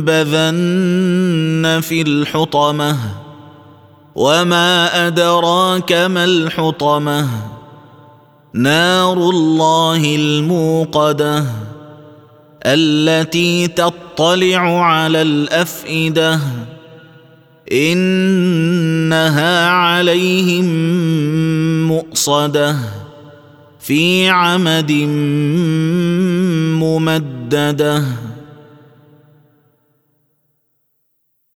لينبذن في الحطمة. وما أدراك ما الحطمة. نار الله الموقدة التي تطلع على الأفئدة. إنها عليهم مؤصدة في عمد ممددة.